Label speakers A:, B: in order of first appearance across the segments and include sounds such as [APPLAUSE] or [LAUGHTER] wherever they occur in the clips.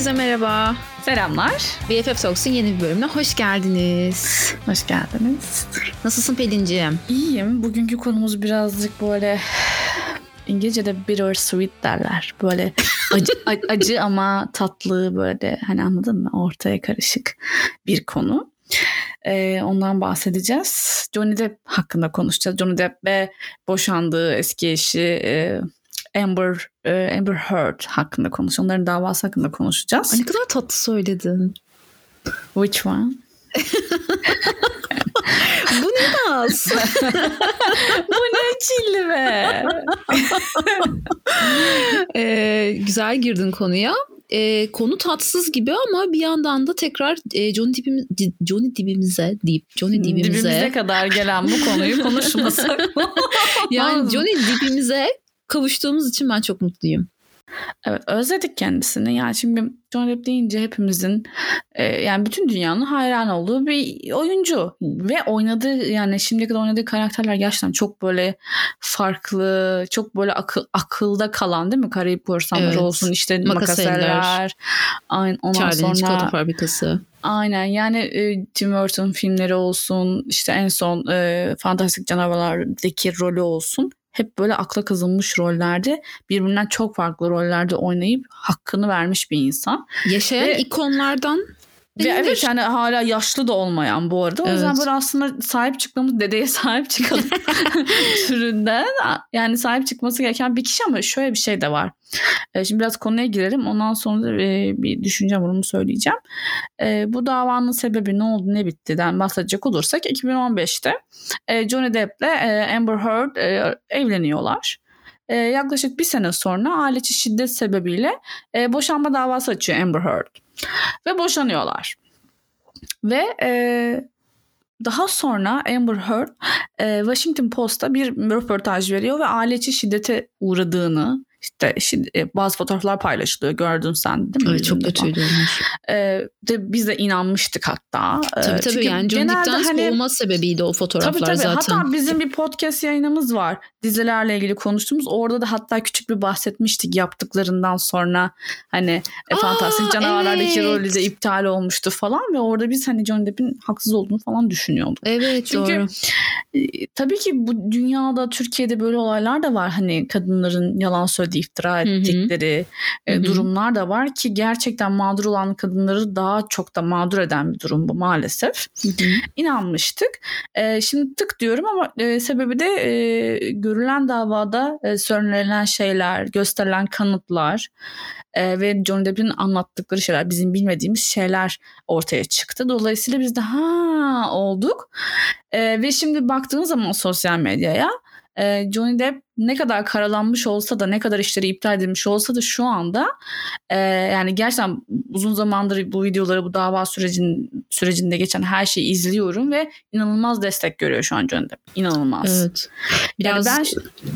A: Herkese merhaba.
B: Selamlar.
A: BFF Talks'ın yeni bir bölümüne hoş geldiniz.
B: Hoş geldiniz.
A: Nasılsın Pelinciğim?
B: İyiyim. Bugünkü konumuz birazcık böyle İngilizce'de bittersweet derler. Böyle acı, [LAUGHS] acı ama tatlı böyle hani anladın mı? Ortaya karışık bir konu. Ee, ondan bahsedeceğiz. Johnny Depp hakkında konuşacağız. Johnny Depp ve boşandığı eski eşi e, Amber e, Amber Heard hakkında konuşacağız. Onların davası hakkında konuşacağız.
A: Ay ne kadar tatlı söyledin.
B: Which one? [LAUGHS]
A: Bu ne naz? [LAUGHS]
B: Bu ne cilve?
A: ee, [LAUGHS] güzel girdin konuya. Ee, konu tatsız gibi ama bir yandan da tekrar e, Johnny dibimiz, Johnny dibimize deyip Johnny dibimize,
B: Dibimize kadar gelen bu konuyu konuşmasak
A: yani Johnny dibimize kavuştuğumuz için ben çok mutluyum.
B: Evet özledik kendisini. Yani şimdi John Depp deyince hepimizin e, yani bütün dünyanın hayran olduğu bir oyuncu. Ve oynadığı yani şimdiye kadar oynadığı karakterler gerçekten çok böyle farklı, çok böyle akıl, akılda kalan değil mi? Karayip korsanları evet. olsun işte makaseller. Aynen, ondan
A: Charlie'nin
B: sonra...
A: fabrikası.
B: Aynen yani e, Tim Burton filmleri olsun işte en son e, Fantastik Canavarlar'daki rolü olsun hep böyle akla kazınmış rollerde birbirinden çok farklı rollerde oynayıp hakkını vermiş bir insan.
A: Yaşayan Ve, ikonlardan
B: ve evet yani hala yaşlı da olmayan bu arada. O evet. yüzden böyle aslında sahip çıkmamız dedeye [LAUGHS] sahip çıkalım [LAUGHS] türünden. Yani sahip çıkması gereken bir kişi ama şöyle bir şey de var. Şimdi biraz konuya girelim. Ondan sonra da bir düşüneceğim bunu söyleyeceğim. Bu davanın sebebi ne oldu ne bitti'den bahsedecek olursak 2015'te Johnny Depp ile Amber Heard evleniyorlar. Yaklaşık bir sene sonra aile şiddet sebebiyle boşanma davası açıyor Amber Heard. Ve boşanıyorlar. Ve e, daha sonra Amber Heard e, Washington Post'a bir röportaj veriyor ve aile içi şiddete uğradığını işte şimdi e, bazı fotoğraflar paylaşılıyor gördün sen değil mi?
A: Evet çok kötüydü.
B: Ee, de biz de inanmıştık hatta.
A: Tabii tabii Çünkü yani Johnny Depp'ten hani, olma sebebiydi o fotoğraflar tabii, tabii. zaten.
B: Hatta bizim bir podcast yayınımız var dizilerle ilgili konuştuğumuz. Orada da hatta küçük bir bahsetmiştik yaptıklarından sonra hani e, Aa, Fantastik Canavarlar'daki evet. rolü de iptal olmuştu falan ve orada biz hani Johnny Depp'in haksız olduğunu falan düşünüyorduk.
A: Evet
B: Çünkü,
A: doğru.
B: E, tabii ki bu dünyada Türkiye'de böyle olaylar da var hani kadınların yalan söylediği söylediği, iftira ettikleri Hı-hı. durumlar da var ki gerçekten mağdur olan kadınları daha çok da mağdur eden bir durum bu maalesef. Hı-hı. İnanmıştık. E, şimdi tık diyorum ama e, sebebi de e, görülen davada e, söylenilen şeyler, gösterilen kanıtlar e, ve Johnny Depp'in anlattıkları şeyler, bizim bilmediğimiz şeyler ortaya çıktı. Dolayısıyla biz de ha olduk. E, ve şimdi baktığınız zaman sosyal medyaya e, Johnny Depp ne kadar karalanmış olsa da ne kadar işleri iptal edilmiş olsa da şu anda e, yani gerçekten uzun zamandır bu videoları bu dava sürecin sürecinde geçen her şeyi izliyorum ve inanılmaz destek görüyor şu an Depp. İnanılmaz.
A: Evet. Biraz yani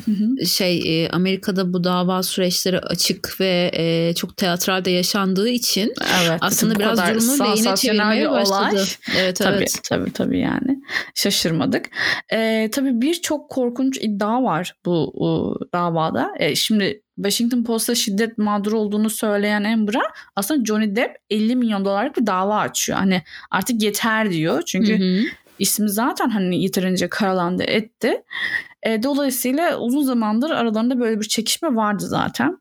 A: ben şey e, Amerika'da bu dava süreçleri açık ve e, çok teatralde yaşandığı için evet, aslında biraz durumu lehine çevirmeye başladı. Olay.
B: Evet tabii, evet. Tabii tabii yani. Şaşırmadık. E, tabii birçok korkunç iddia var bu o, davada. E, şimdi Washington Post'ta şiddet mağduru olduğunu söyleyen Amber'a aslında Johnny Depp 50 milyon dolarlık bir dava açıyor. Hani artık yeter diyor. Çünkü hı hı. ismi zaten hani yeterince karalandı etti. E, dolayısıyla uzun zamandır aralarında böyle bir çekişme vardı zaten.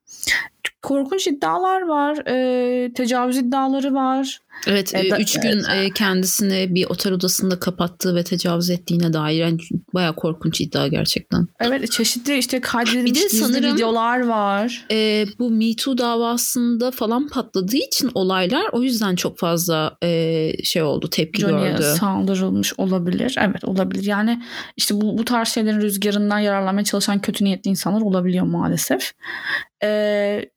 B: Korkunç iddialar var. E, tecavüz iddiaları var.
A: Evet, e, üç gün evet. kendisini bir otel odasında kapattığı ve tecavüz ettiğine dair yani bayağı korkunç iddia gerçekten.
B: Evet, çeşitli işte kaydedilmiş bir de sanırım, videolar var.
A: E, bu Me Too davasında falan patladığı için olaylar o yüzden çok fazla e, şey oldu, tepki Johnny'e gördü.
B: saldırılmış olabilir. Evet, olabilir. Yani işte bu, bu tarz şeylerin rüzgarından yararlanmaya çalışan kötü niyetli insanlar olabiliyor maalesef. Eee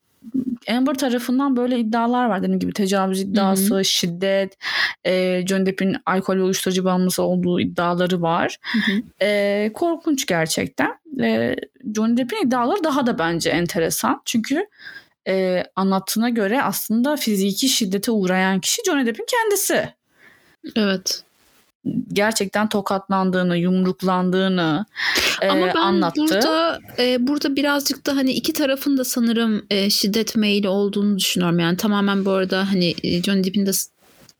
B: Amber tarafından böyle iddialar var dediğim gibi tecavüz iddiası, Hı-hı. şiddet, e, Johnny Depp'in alkol ve uyuşturucu bağımlısı olduğu iddiaları var. E, korkunç gerçekten. E, Johnny Depp'in iddiaları daha da bence enteresan. Çünkü e, anlattığına göre aslında fiziki şiddete uğrayan kişi Johnny Depp'in kendisi.
A: Evet.
B: Gerçekten tokatlandığını, yumruklandığını e, Ama ben anlattı.
A: Burada, e, burada birazcık da hani iki tarafın da sanırım e, şiddet meyili olduğunu düşünüyorum. Yani tamamen bu arada hani e, Johnny Depp'in de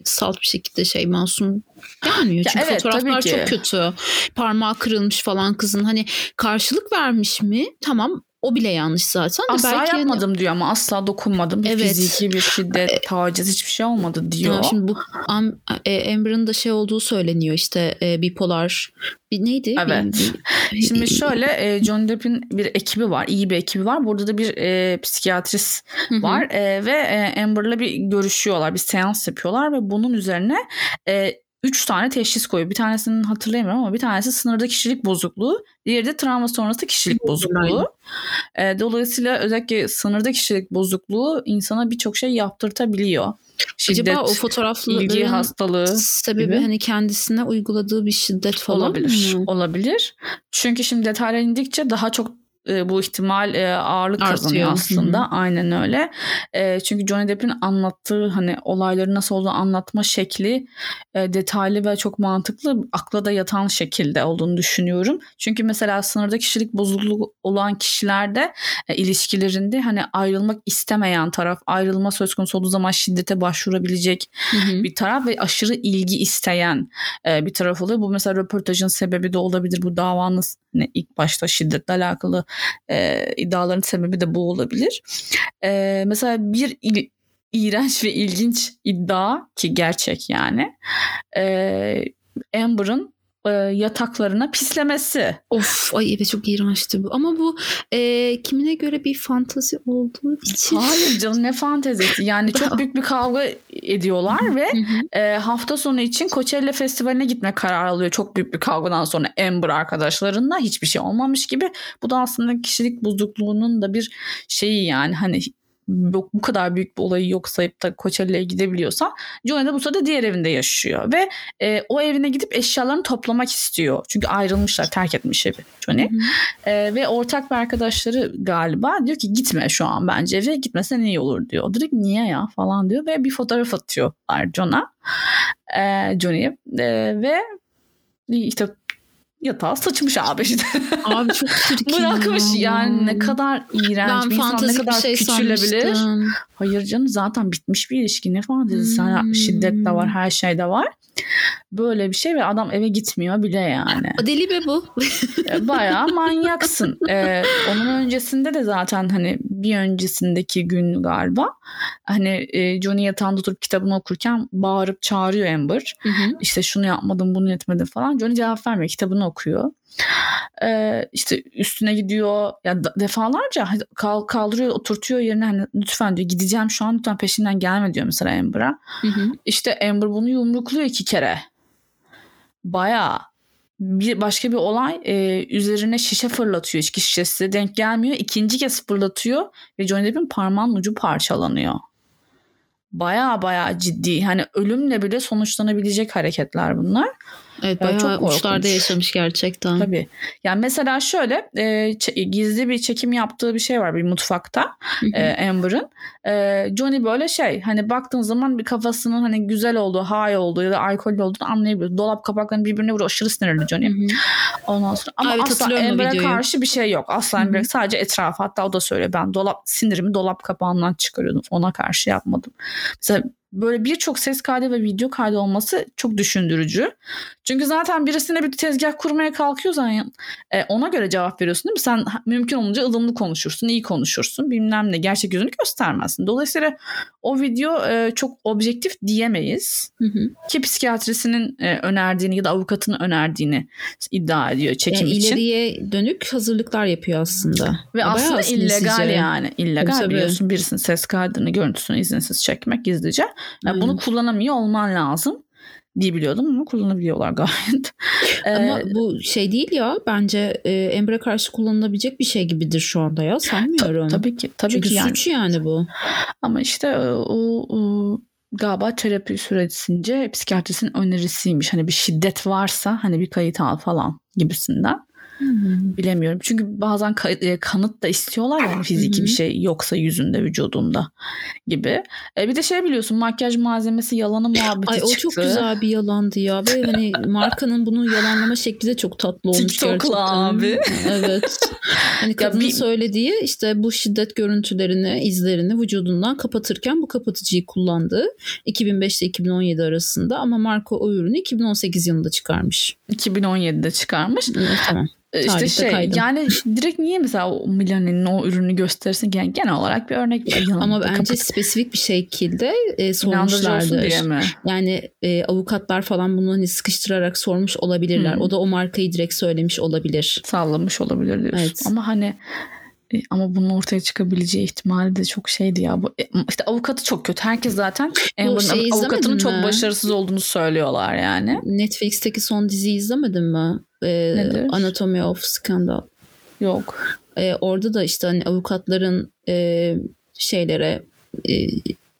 A: salt bir şekilde şey masum gelmiyor. Çünkü evet, fotoğraflar çok kötü. Parmağı kırılmış falan kızın. Hani karşılık vermiş mi? Tamam o bile yanlış zaten.
B: Asla belki yapmadım hani... diyor ama asla dokunmadım. Evet. Fiziki bir şiddet, [LAUGHS] taciz hiçbir şey olmadı diyor. Ya
A: şimdi bu e, Amber'ın da şey olduğu söyleniyor işte e, bipolar bir neydi?
B: Evet. Bir, [LAUGHS] şimdi şöyle e, John Depp'in bir ekibi var. iyi bir ekibi var. Burada da bir e, psikiyatrist var e, ve e, Amber'la bir görüşüyorlar. Bir seans yapıyorlar ve bunun üzerine e, üç tane teşhis koyuyor. Bir tanesini hatırlayamıyorum ama bir tanesi sınırda kişilik bozukluğu. Diğeri de travma sonrası kişilik bozukluğu. E, dolayısıyla özellikle sınırda kişilik bozukluğu insana birçok şey yaptırtabiliyor.
A: Şiddet, Acaba o fotoğrafların ilgi hastalığı sebebi gibi. hani kendisine uyguladığı bir şiddet falan
B: olabilir.
A: mı?
B: Olabilir. Çünkü şimdi detaylar indikçe daha çok e, bu ihtimal e, ağırlık Artıyor. kazanıyor aslında. Hı-hı. Aynen öyle. E, çünkü Johnny Depp'in anlattığı hani olayları nasıl olduğunu anlatma şekli e, detaylı ve çok mantıklı akla da yatan şekilde olduğunu düşünüyorum. Çünkü mesela sınırda kişilik bozukluğu olan kişilerde e, ilişkilerinde hani ayrılmak istemeyen taraf ayrılma söz konusu olduğu zaman şiddete başvurabilecek Hı-hı. bir taraf ve aşırı ilgi isteyen e, bir taraf oluyor. Bu mesela röportajın sebebi de olabilir. Bu davanın hani ilk başta şiddetle alakalı e, iddiaların sebebi de bu olabilir. E, mesela bir il, iğrenç ve ilginç iddia ki gerçek yani. E, Amber'ın e, yataklarına pislemesi.
A: Of ay evet çok iğrençti bu. Ama bu e, kimine göre bir fantazi olduğu için.
B: Hayır canım ne fantezisi. Yani çok büyük bir kavga ediyorlar ve e, hafta sonu için Coachella Festivali'ne gitme kararı alıyor. Çok büyük bir kavgadan sonra Amber arkadaşlarında hiçbir şey olmamış gibi. Bu da aslında kişilik bozukluğunun da bir şeyi yani hani bu, bu kadar büyük bir olayı yok sayıp da Coachella'ya gidebiliyorsa Johnny de bu sırada diğer evinde yaşıyor ve e, o evine gidip eşyalarını toplamak istiyor. Çünkü ayrılmışlar terk etmiş evi Johnny. E, ve ortak bir arkadaşları galiba diyor ki gitme şu an bence eve gitmesen iyi olur diyor. Direkt niye ya falan diyor ve bir fotoğraf atıyorlar John'a. E, Johnny'ye e, ve işte yatağa saçmış abi işte.
A: Abi çok [LAUGHS] çirkin.
B: Bırakmış yani ne kadar iğrenç ben bir insan ne kadar şey küçülebilir. Sanmıştım. Hayır canım zaten bitmiş bir ilişki ne fantezisi. Hmm. Şiddet de var her şey de var. Böyle bir şey ve adam eve gitmiyor bile yani.
A: Deli be bu.
B: E, bayağı manyaksın. Ee, [LAUGHS] onun öncesinde de zaten hani bir öncesindeki gün galiba hani e, Johnny yatağında oturup kitabını okurken bağırıp çağırıyor Amber. Hı hı. İşte şunu yapmadım bunu etmedim falan. Johnny cevap vermiyor kitabını okuyor. Ee, işte üstüne gidiyor. Ya defalarca kaldırıyor oturtuyor yerine hani lütfen diyor. Gideceğim şu an lütfen peşinden gelme diyor mesela Amber'a. İşte Amber bunu yumrukluyor iki kere. Baya bir başka bir olay e, üzerine şişe fırlatıyor. İçki şişesi denk gelmiyor. İkinci kez fırlatıyor ve Johnny Depp'in parmağının ucu parçalanıyor. Baya baya ciddi. Hani ölümle bile sonuçlanabilecek hareketler bunlar.
A: Evet bayağı çok uçlarda yaşamış gerçekten.
B: Tabii. Yani mesela şöyle e, gizli bir çekim yaptığı bir şey var bir mutfakta e, Amber'ın. E, Johnny böyle şey hani baktığın zaman bir kafasının hani güzel olduğu, high olduğu ya da alkollü olduğunu anlayabiliyor. Dolap kapaklarını birbirine vuruyor. Aşırı sinirli Johnny. Ondan sonra ama evet, asla Amber'e karşı bir şey yok. Asla Amber'e sadece etrafı hatta o da söylüyor. Ben dolap sinirimi dolap kapağından çıkarıyordum. Ona karşı yapmadım. Mesela böyle birçok ses kaydı ve video kaydı olması çok düşündürücü. Çünkü zaten birisine bir tezgah kurmaya kalkıyorsan e, ona göre cevap veriyorsun değil mi? Sen mümkün olunca ılımlı konuşursun, iyi konuşursun, bilmem ne gerçek yüzünü göstermezsin. Dolayısıyla o video e, çok objektif diyemeyiz. Hı hı. Ki psikiyatrisinin e, önerdiğini ya da avukatının önerdiğini iddia ediyor çekim yani için.
A: İleriye dönük hazırlıklar yapıyor aslında.
B: Ve o aslında illegal sizce. yani. illegal tabii, biliyorsun birisinin ses kaydını, görüntüsünü izinsiz çekmek gizlice. Yani bunu kullanamıyor olman lazım diye biliyordum ama kullanabiliyorlar gayet. [LAUGHS]
A: ama ee, bu şey değil ya bence e, Emre karşı kullanılabilecek bir şey gibidir şu anda ya sanmıyorum.
B: Ta, tabii ki. Tabii
A: Çünkü
B: ki
A: yani. suç yani bu.
B: Ama işte e, o, o galiba terapi süresince psikiyatristin önerisiymiş. Hani bir şiddet varsa hani bir kayıt al falan gibisinden. Hmm. Bilemiyorum. Çünkü bazen ka- kanıt da istiyorlar yani fiziki bir şey yoksa yüzünde vücudunda gibi. E, bir de şey biliyorsun makyaj malzemesi yalanı muhabbeti
A: Ay,
B: çıktı.
A: O çok güzel bir yalandı ya. Ve hani [LAUGHS] markanın bunu yalanlama şekli de çok tatlı olmuş
B: TikTok'la
A: gerçekten.
B: abi.
A: Evet. Hani [LAUGHS] kadının
B: bir-
A: söylediği işte bu şiddet görüntülerini, izlerini vücudundan kapatırken bu kapatıcıyı kullandı. 2005 ile 2017 arasında ama marka o ürünü 2018 yılında çıkarmış.
B: 2017'de çıkarmış.
A: Evet, tamam.
B: E, İşte
A: Tarihte
B: şey
A: kaydım.
B: yani [LAUGHS] direkt niye mesela Milani'nin o ürünü göstersin yani genel olarak bir örnek. Yanında
A: Ama bence
B: kapat-
A: spesifik bir şekilde e, sormuşlardır. Yani e, avukatlar falan bunu hani sıkıştırarak sormuş olabilirler.
B: Hmm.
A: O da o markayı direkt söylemiş olabilir.
B: Sallamış olabilir diyorsun.
A: Evet.
B: Ama hani ama bunun ortaya çıkabileceği ihtimali de çok şeydi ya. Bu, e, işte avukatı çok kötü. Herkes zaten Amber'ın
A: şeyi
B: avukatının
A: izlemedin
B: çok
A: mi?
B: başarısız olduğunu söylüyorlar yani.
A: Netflix'teki son diziyi izlemedin mi? E,
B: Nedir?
A: Anatomy of Scandal.
B: Yok.
A: E, orada da işte hani avukatların e, şeylere e,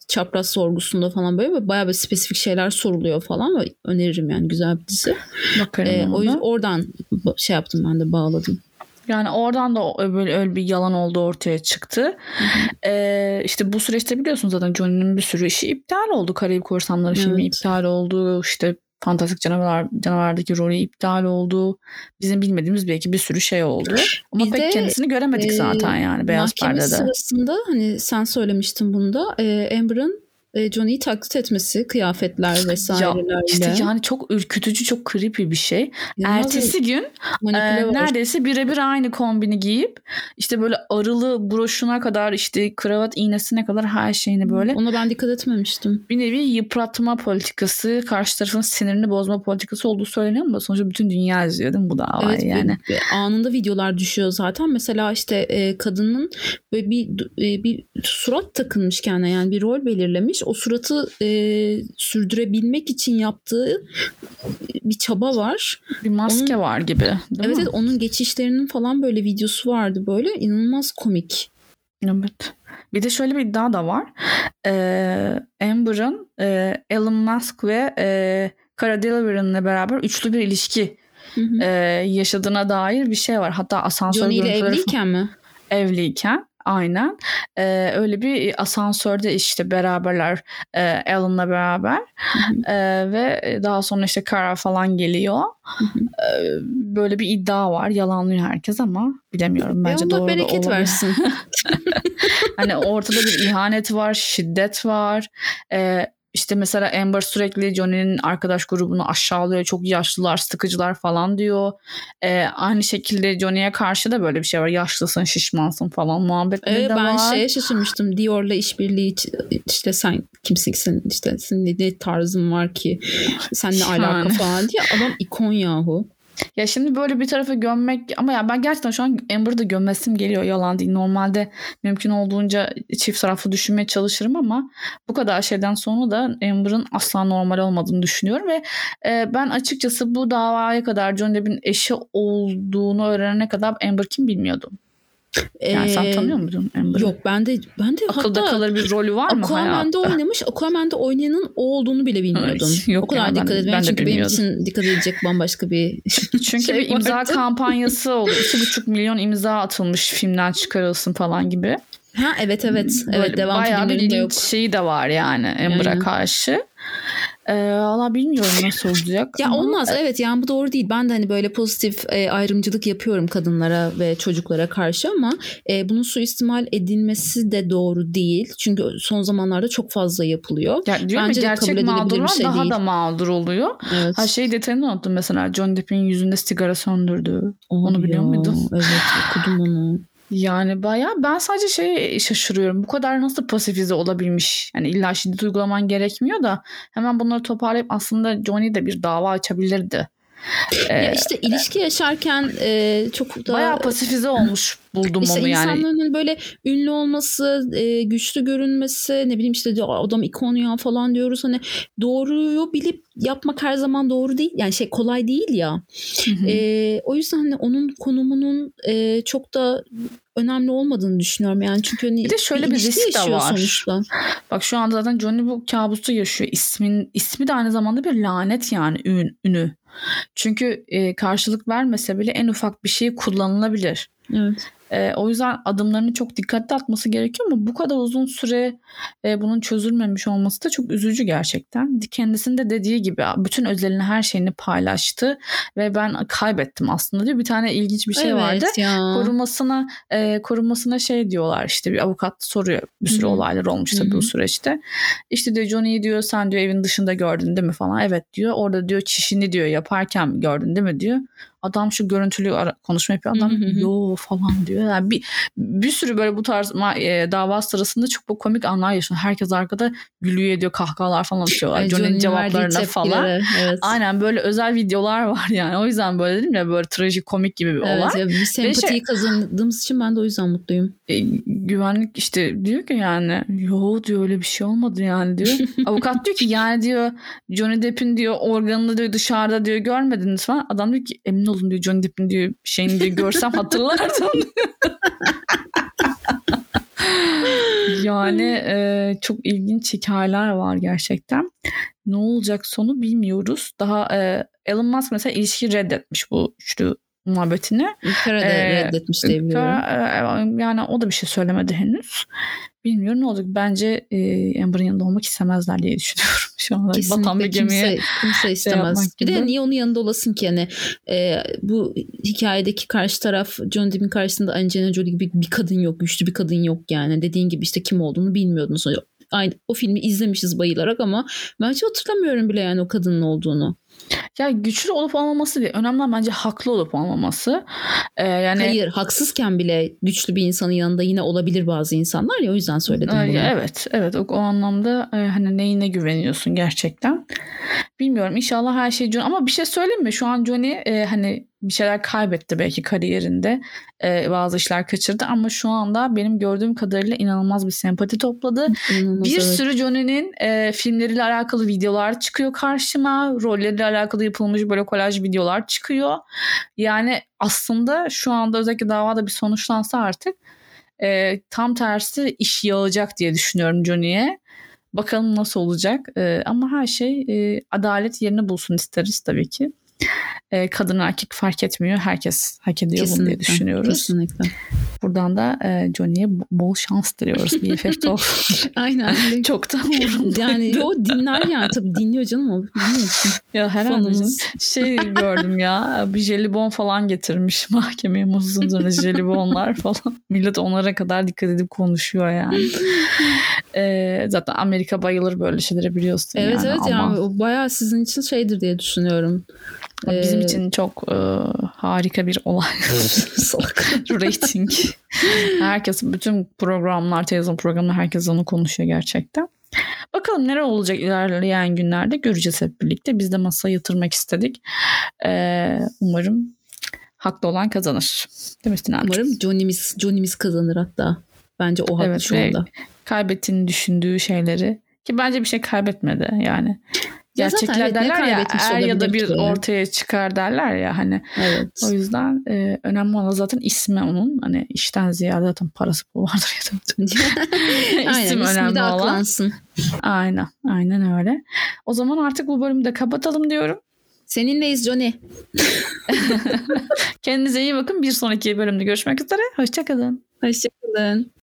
A: çapraz sorgusunda falan böyle bayağı bir spesifik şeyler soruluyor falan ve öneririm yani güzel bir dizi.
B: Bakarım
A: E,
B: ona
A: o yüzden oradan şey yaptım ben de bağladım.
B: Yani oradan da böyle öyle bir yalan olduğu ortaya çıktı. Ee, işte bu süreçte biliyorsunuz zaten Johnny'nin bir sürü işi iptal oldu. Karayip Korsanları filmi
A: Evet.
B: iptal oldu. İşte Fantastik Canavar Canavar'daki rolü iptal oldu. Bizim bilmediğimiz belki bir sürü şey oldu. Ama
A: Bir
B: pek
A: de,
B: kendisini göremedik
A: e,
B: zaten yani beyaz
A: Mahkeme
B: perdede.
A: sırasında hani sen söylemiştin bunda e, Amber'ın e, Johnny'yi taklit etmesi kıyafetler
B: Ya
A: vesairelerle.
B: işte yani çok ürkütücü, çok creepy bir şey.
A: İnanılmaz
B: Ertesi gün
A: bir var.
B: neredeyse birebir aynı kombini giyip işte böyle arılı broşuna kadar işte kravat iğnesine kadar her şeyini böyle
A: Ona ben dikkat etmemiştim.
B: bir nevi yıpratma politikası karşı tarafın sinirini bozma politikası olduğu söyleniyor ama sonuçta bütün dünya izliyor değil mi bu davayı
A: Evet
B: yani.
A: ve anında videolar düşüyor zaten. Mesela işte e, kadının böyle bir e, bir surat takılmış kendine yani bir rol belirlemiş. O suratı e, sürdürebilmek için yaptığı bir çaba var.
B: Bir maske var gibi
A: evet, evet onun geçişlerinin falan böyle videosu vardı böyle inanılmaz komik.
B: Evet. Bir de şöyle bir iddia da var. Ee, Amber'ın e, Elon Musk ve e, Cara Delevingne'le beraber üçlü bir ilişki
A: Hı hı.
B: e, yaşadığına dair bir şey var. Hatta asansör
A: Johnny ile evliyken mi?
B: evliyken aynen. Ee, öyle bir asansörde işte beraberler e, Alan'la beraber. Ee, ve daha sonra işte Kara falan geliyor. Ee, böyle bir iddia var. Yalanlıyor herkes ama bilemiyorum. Bence
A: Ve
B: doğru da
A: bereket
B: olabilir.
A: versin. [LAUGHS]
B: hani ortada bir ihanet var şiddet var. Ee, işte mesela Amber sürekli Johnny'nin arkadaş grubunu aşağılıyor. Çok yaşlılar, sıkıcılar falan diyor. Ee, aynı şekilde Johnny'ye karşı da böyle bir şey var. Yaşlısın, şişmansın falan muhabbetleri
A: Evet,
B: de
A: ben
B: var.
A: şeye şaşırmıştım. Dior'la işbirliği işte sen kimsin işte senin ne tarzın var ki sen ne alaka falan diye adam ikon yahu.
B: Ya şimdi böyle bir tarafa gömmek ama ya ben gerçekten şu an Amber'ı da gömesim geliyor yalan değil. Normalde mümkün olduğunca çift taraflı düşünmeye çalışırım ama bu kadar şeyden sonra da Amber'ın asla normal olmadığını düşünüyorum ve e, ben açıkçası bu davaya kadar Johnny Depp'in eşi olduğunu öğrenene kadar Amber kim bilmiyordum. Yani sen
A: Ee,
B: tanıyor muydun Amber'ı?
A: Yok ben de ben de
B: Akılda
A: hatta
B: kalır bir rolü var mı
A: Aquaman'da
B: hayatta?
A: oynamış. Aquaman'da oynayanın o olduğunu bile bilmiyordum.
B: Ay, yok
A: o kadar
B: ya, ben-
A: dikkat etmedim.
B: ben
A: Çünkü benim için dikkat edilecek bambaşka bir [LAUGHS]
B: Çünkü
A: şey
B: bir imza
A: vardı.
B: kampanyası oldu. [LAUGHS] 2,5 milyon imza atılmış filmden çıkarılsın falan gibi.
A: Ha evet evet.
B: Böyle
A: Evet devam
B: bayağı bir
A: yok.
B: şeyi de var yani Amber'a
A: Aynen.
B: karşı. Ee, Valla bilmiyorum [LAUGHS] nasıl olacak.
A: Ya
B: ama-
A: olmaz evet yani bu doğru değil. Ben de hani böyle pozitif e, ayrımcılık yapıyorum kadınlara ve çocuklara karşı ama e, bunun suistimal edilmesi de doğru değil. Çünkü son zamanlarda çok fazla yapılıyor.
B: Ya diyorum
A: Bence kabul
B: gerçek mağdurlar
A: şey
B: daha
A: değil.
B: da mağdur oluyor.
A: Evet.
B: Ha şey detayını unuttum mesela John Depp'in yüzünde sigara söndürdü. onu
A: Abi
B: biliyor
A: ya,
B: muydun?
A: Evet okudum onu.
B: Yani baya ben sadece şey şaşırıyorum. Bu kadar nasıl pasifize olabilmiş? Yani illa şiddet uygulaman gerekmiyor da hemen bunları toparlayıp aslında Johnny de bir dava açabilirdi. Ee,
A: Ya işte ilişki yaşarken e, çok da
B: Bayağı pasifize olmuş buldum
A: işte
B: onu yani.
A: İnsanların hani böyle ünlü olması, e, güçlü görünmesi, ne bileyim işte adam ikon ya falan diyoruz. Hani doğruyu bilip yapmak her zaman doğru değil. Yani şey kolay değil ya. E, o yüzden hani onun konumunun e, çok da önemli olmadığını düşünüyorum yani çünkü hani
B: bir de şöyle bir, bir risk de var. Sonuçta. Bak şu anda zaten Johnny bu kabusu yaşıyor. İsmin ismi de aynı zamanda bir lanet yani ün, ünü. Çünkü e, karşılık vermese bile en ufak bir şey kullanılabilir.
A: Evet.
B: E, o yüzden adımlarını çok dikkatli atması gerekiyor ama bu kadar uzun süre e, bunun çözülmemiş olması da çok üzücü gerçekten. Kendisinin de dediği gibi bütün özelini her şeyini paylaştı ve ben kaybettim aslında diyor. Bir tane ilginç bir şey
A: evet
B: vardı.
A: Ya.
B: Korumasına e, korumasına şey diyorlar işte bir avukat soruyor. Bir sürü Hı-hı. olaylar olmuş tabii Hı-hı. bu süreçte. İşte diyor Johnny'yi diyor sen diyor evin dışında gördün değil mi falan. Evet diyor. Orada diyor çişini diyor yaparken gördün değil mi diyor. Adam şu görüntülü ara- konuşma yapıyor. Adam yo falan diyor. Yani bir, bir sürü böyle bu tarz e, dava sırasında çok bu komik anlar yaşanıyor. Herkes arkada gülüyor ediyor kahkahalar falan atıyorlar. Yani Johnny'nin cevaplarına falan. Evet. Aynen böyle özel videolar var yani. O yüzden böyle dedim ya böyle trajik komik gibi bir
A: evet,
B: olay.
A: Evet bir sempatiyi şey, kazandığımız için ben de o yüzden mutluyum.
B: E, güvenlik işte diyor ki yani yo diyor öyle bir şey olmadı yani diyor. [LAUGHS] Avukat diyor ki yani diyor Johnny Depp'in diyor organını diyor dışarıda diyor görmediniz falan. Adam diyor ki emin olun diyor Johnny Depp'in diyor şeyini diyor görsem hatırlardım [LAUGHS] yani e, çok ilginç hikayeler var gerçekten. Ne olacak sonu bilmiyoruz. Daha e, Elon Musk mesela ilişki reddetmiş bu üçlü muhabbetini.
A: Kara da ee, reddetmiş diye biliyorum.
B: Kara, yani o da bir şey söylemedi henüz. Bilmiyorum ne olacak. Bence e, Amber'ın yanında olmak istemezler diye düşünüyorum [LAUGHS] şu.
A: Kesinlikle Batan bir gemiye kimse, kimse şey istemez. Şey bir de niye onun yanında olasın ki yani e, bu hikayedeki karşı taraf John Depp'in karşısında Angelina Jolie gibi bir kadın yok. Güçlü bir kadın yok yani. Dediğin gibi işte kim olduğunu bilmiyordun. Aynı, o filmi izlemişiz bayılarak ama ben hiç hatırlamıyorum bile yani o kadının olduğunu.
B: Ya güçlü olup olmaması değil. Önemli bence haklı olup olmaması. Ee, yani
A: Hayır, haksızken bile güçlü bir insanın yanında yine olabilir bazı insanlar ya o yüzden söyledim bunu.
B: Evet, evet. O, o anlamda e, hani neyine güveniyorsun gerçekten. Bilmiyorum. İnşallah her şey Johnny ama bir şey söyleyeyim mi? Şu an Johnny e, hani bir şeyler kaybetti belki kariyerinde. Ee, bazı işler kaçırdı ama şu anda benim gördüğüm kadarıyla inanılmaz bir sempati topladı. İnanılmaz, bir evet. sürü Johnny'nin e, filmleriyle alakalı videolar çıkıyor karşıma. Rolleriyle alakalı yapılmış böyle kolaj videolar çıkıyor. Yani aslında şu anda özellikle davada bir sonuçlansa artık e, tam tersi iş yağacak diye düşünüyorum Johnny'ye. Bakalım nasıl olacak. E, ama her şey e, adalet yerini bulsun isteriz tabii ki e, kadın erkek fark etmiyor. Herkes hak ediyor kesinlikle, bunu diye düşünüyoruz.
A: Kesinlikle.
B: Buradan da e, Johnny'ye bol şans diliyoruz. BFF [LAUGHS] Talk.
A: Aynen.
B: Çok da umurumda.
A: Yani o dinler yani tabii dinliyor canım o. [LAUGHS]
B: ya herhalde [LAUGHS] şey gördüm ya bir jelibon falan getirmiş mahkemeye mutsuz sonra jelibonlar falan. Millet onlara kadar dikkat edip konuşuyor yani. e, zaten Amerika bayılır böyle şeylere biliyorsun
A: evet,
B: yani.
A: Evet evet yani o bayağı sizin için şeydir diye düşünüyorum.
B: Bizim ee, için çok e, harika bir olay. Rating. [LAUGHS] herkes bütün programlar, televizyon programları herkes onu konuşuyor gerçekten. Bakalım neler olacak ilerleyen günlerde göreceğiz hep birlikte. Biz de masaya yatırmak istedik. Ee, umarım haklı olan kazanır. Değil mi
A: Umarım Johnny'miz, Johnny'miz kazanır hatta. Bence o haklı evet, şu anda.
B: Kaybettiğini düşündüğü şeyleri ki bence bir şey kaybetmedi yani gerçekler evet, derler ya er ya da bir ortaya çıkar derler ya hani.
A: Evet.
B: O yüzden e, önemli olan zaten ismi onun. Hani işten ziyade zaten parası pul vardır ya da. [LAUGHS]
A: İsim aynen, önemli de olan. aklansın.
B: Aynen. Aynen öyle. O zaman artık bu bölümü de kapatalım diyorum.
A: Seninleyiz Johnny. [LAUGHS]
B: Kendinize iyi bakın. Bir sonraki bölümde görüşmek üzere. Hoşçakalın.
A: Hoşçakalın.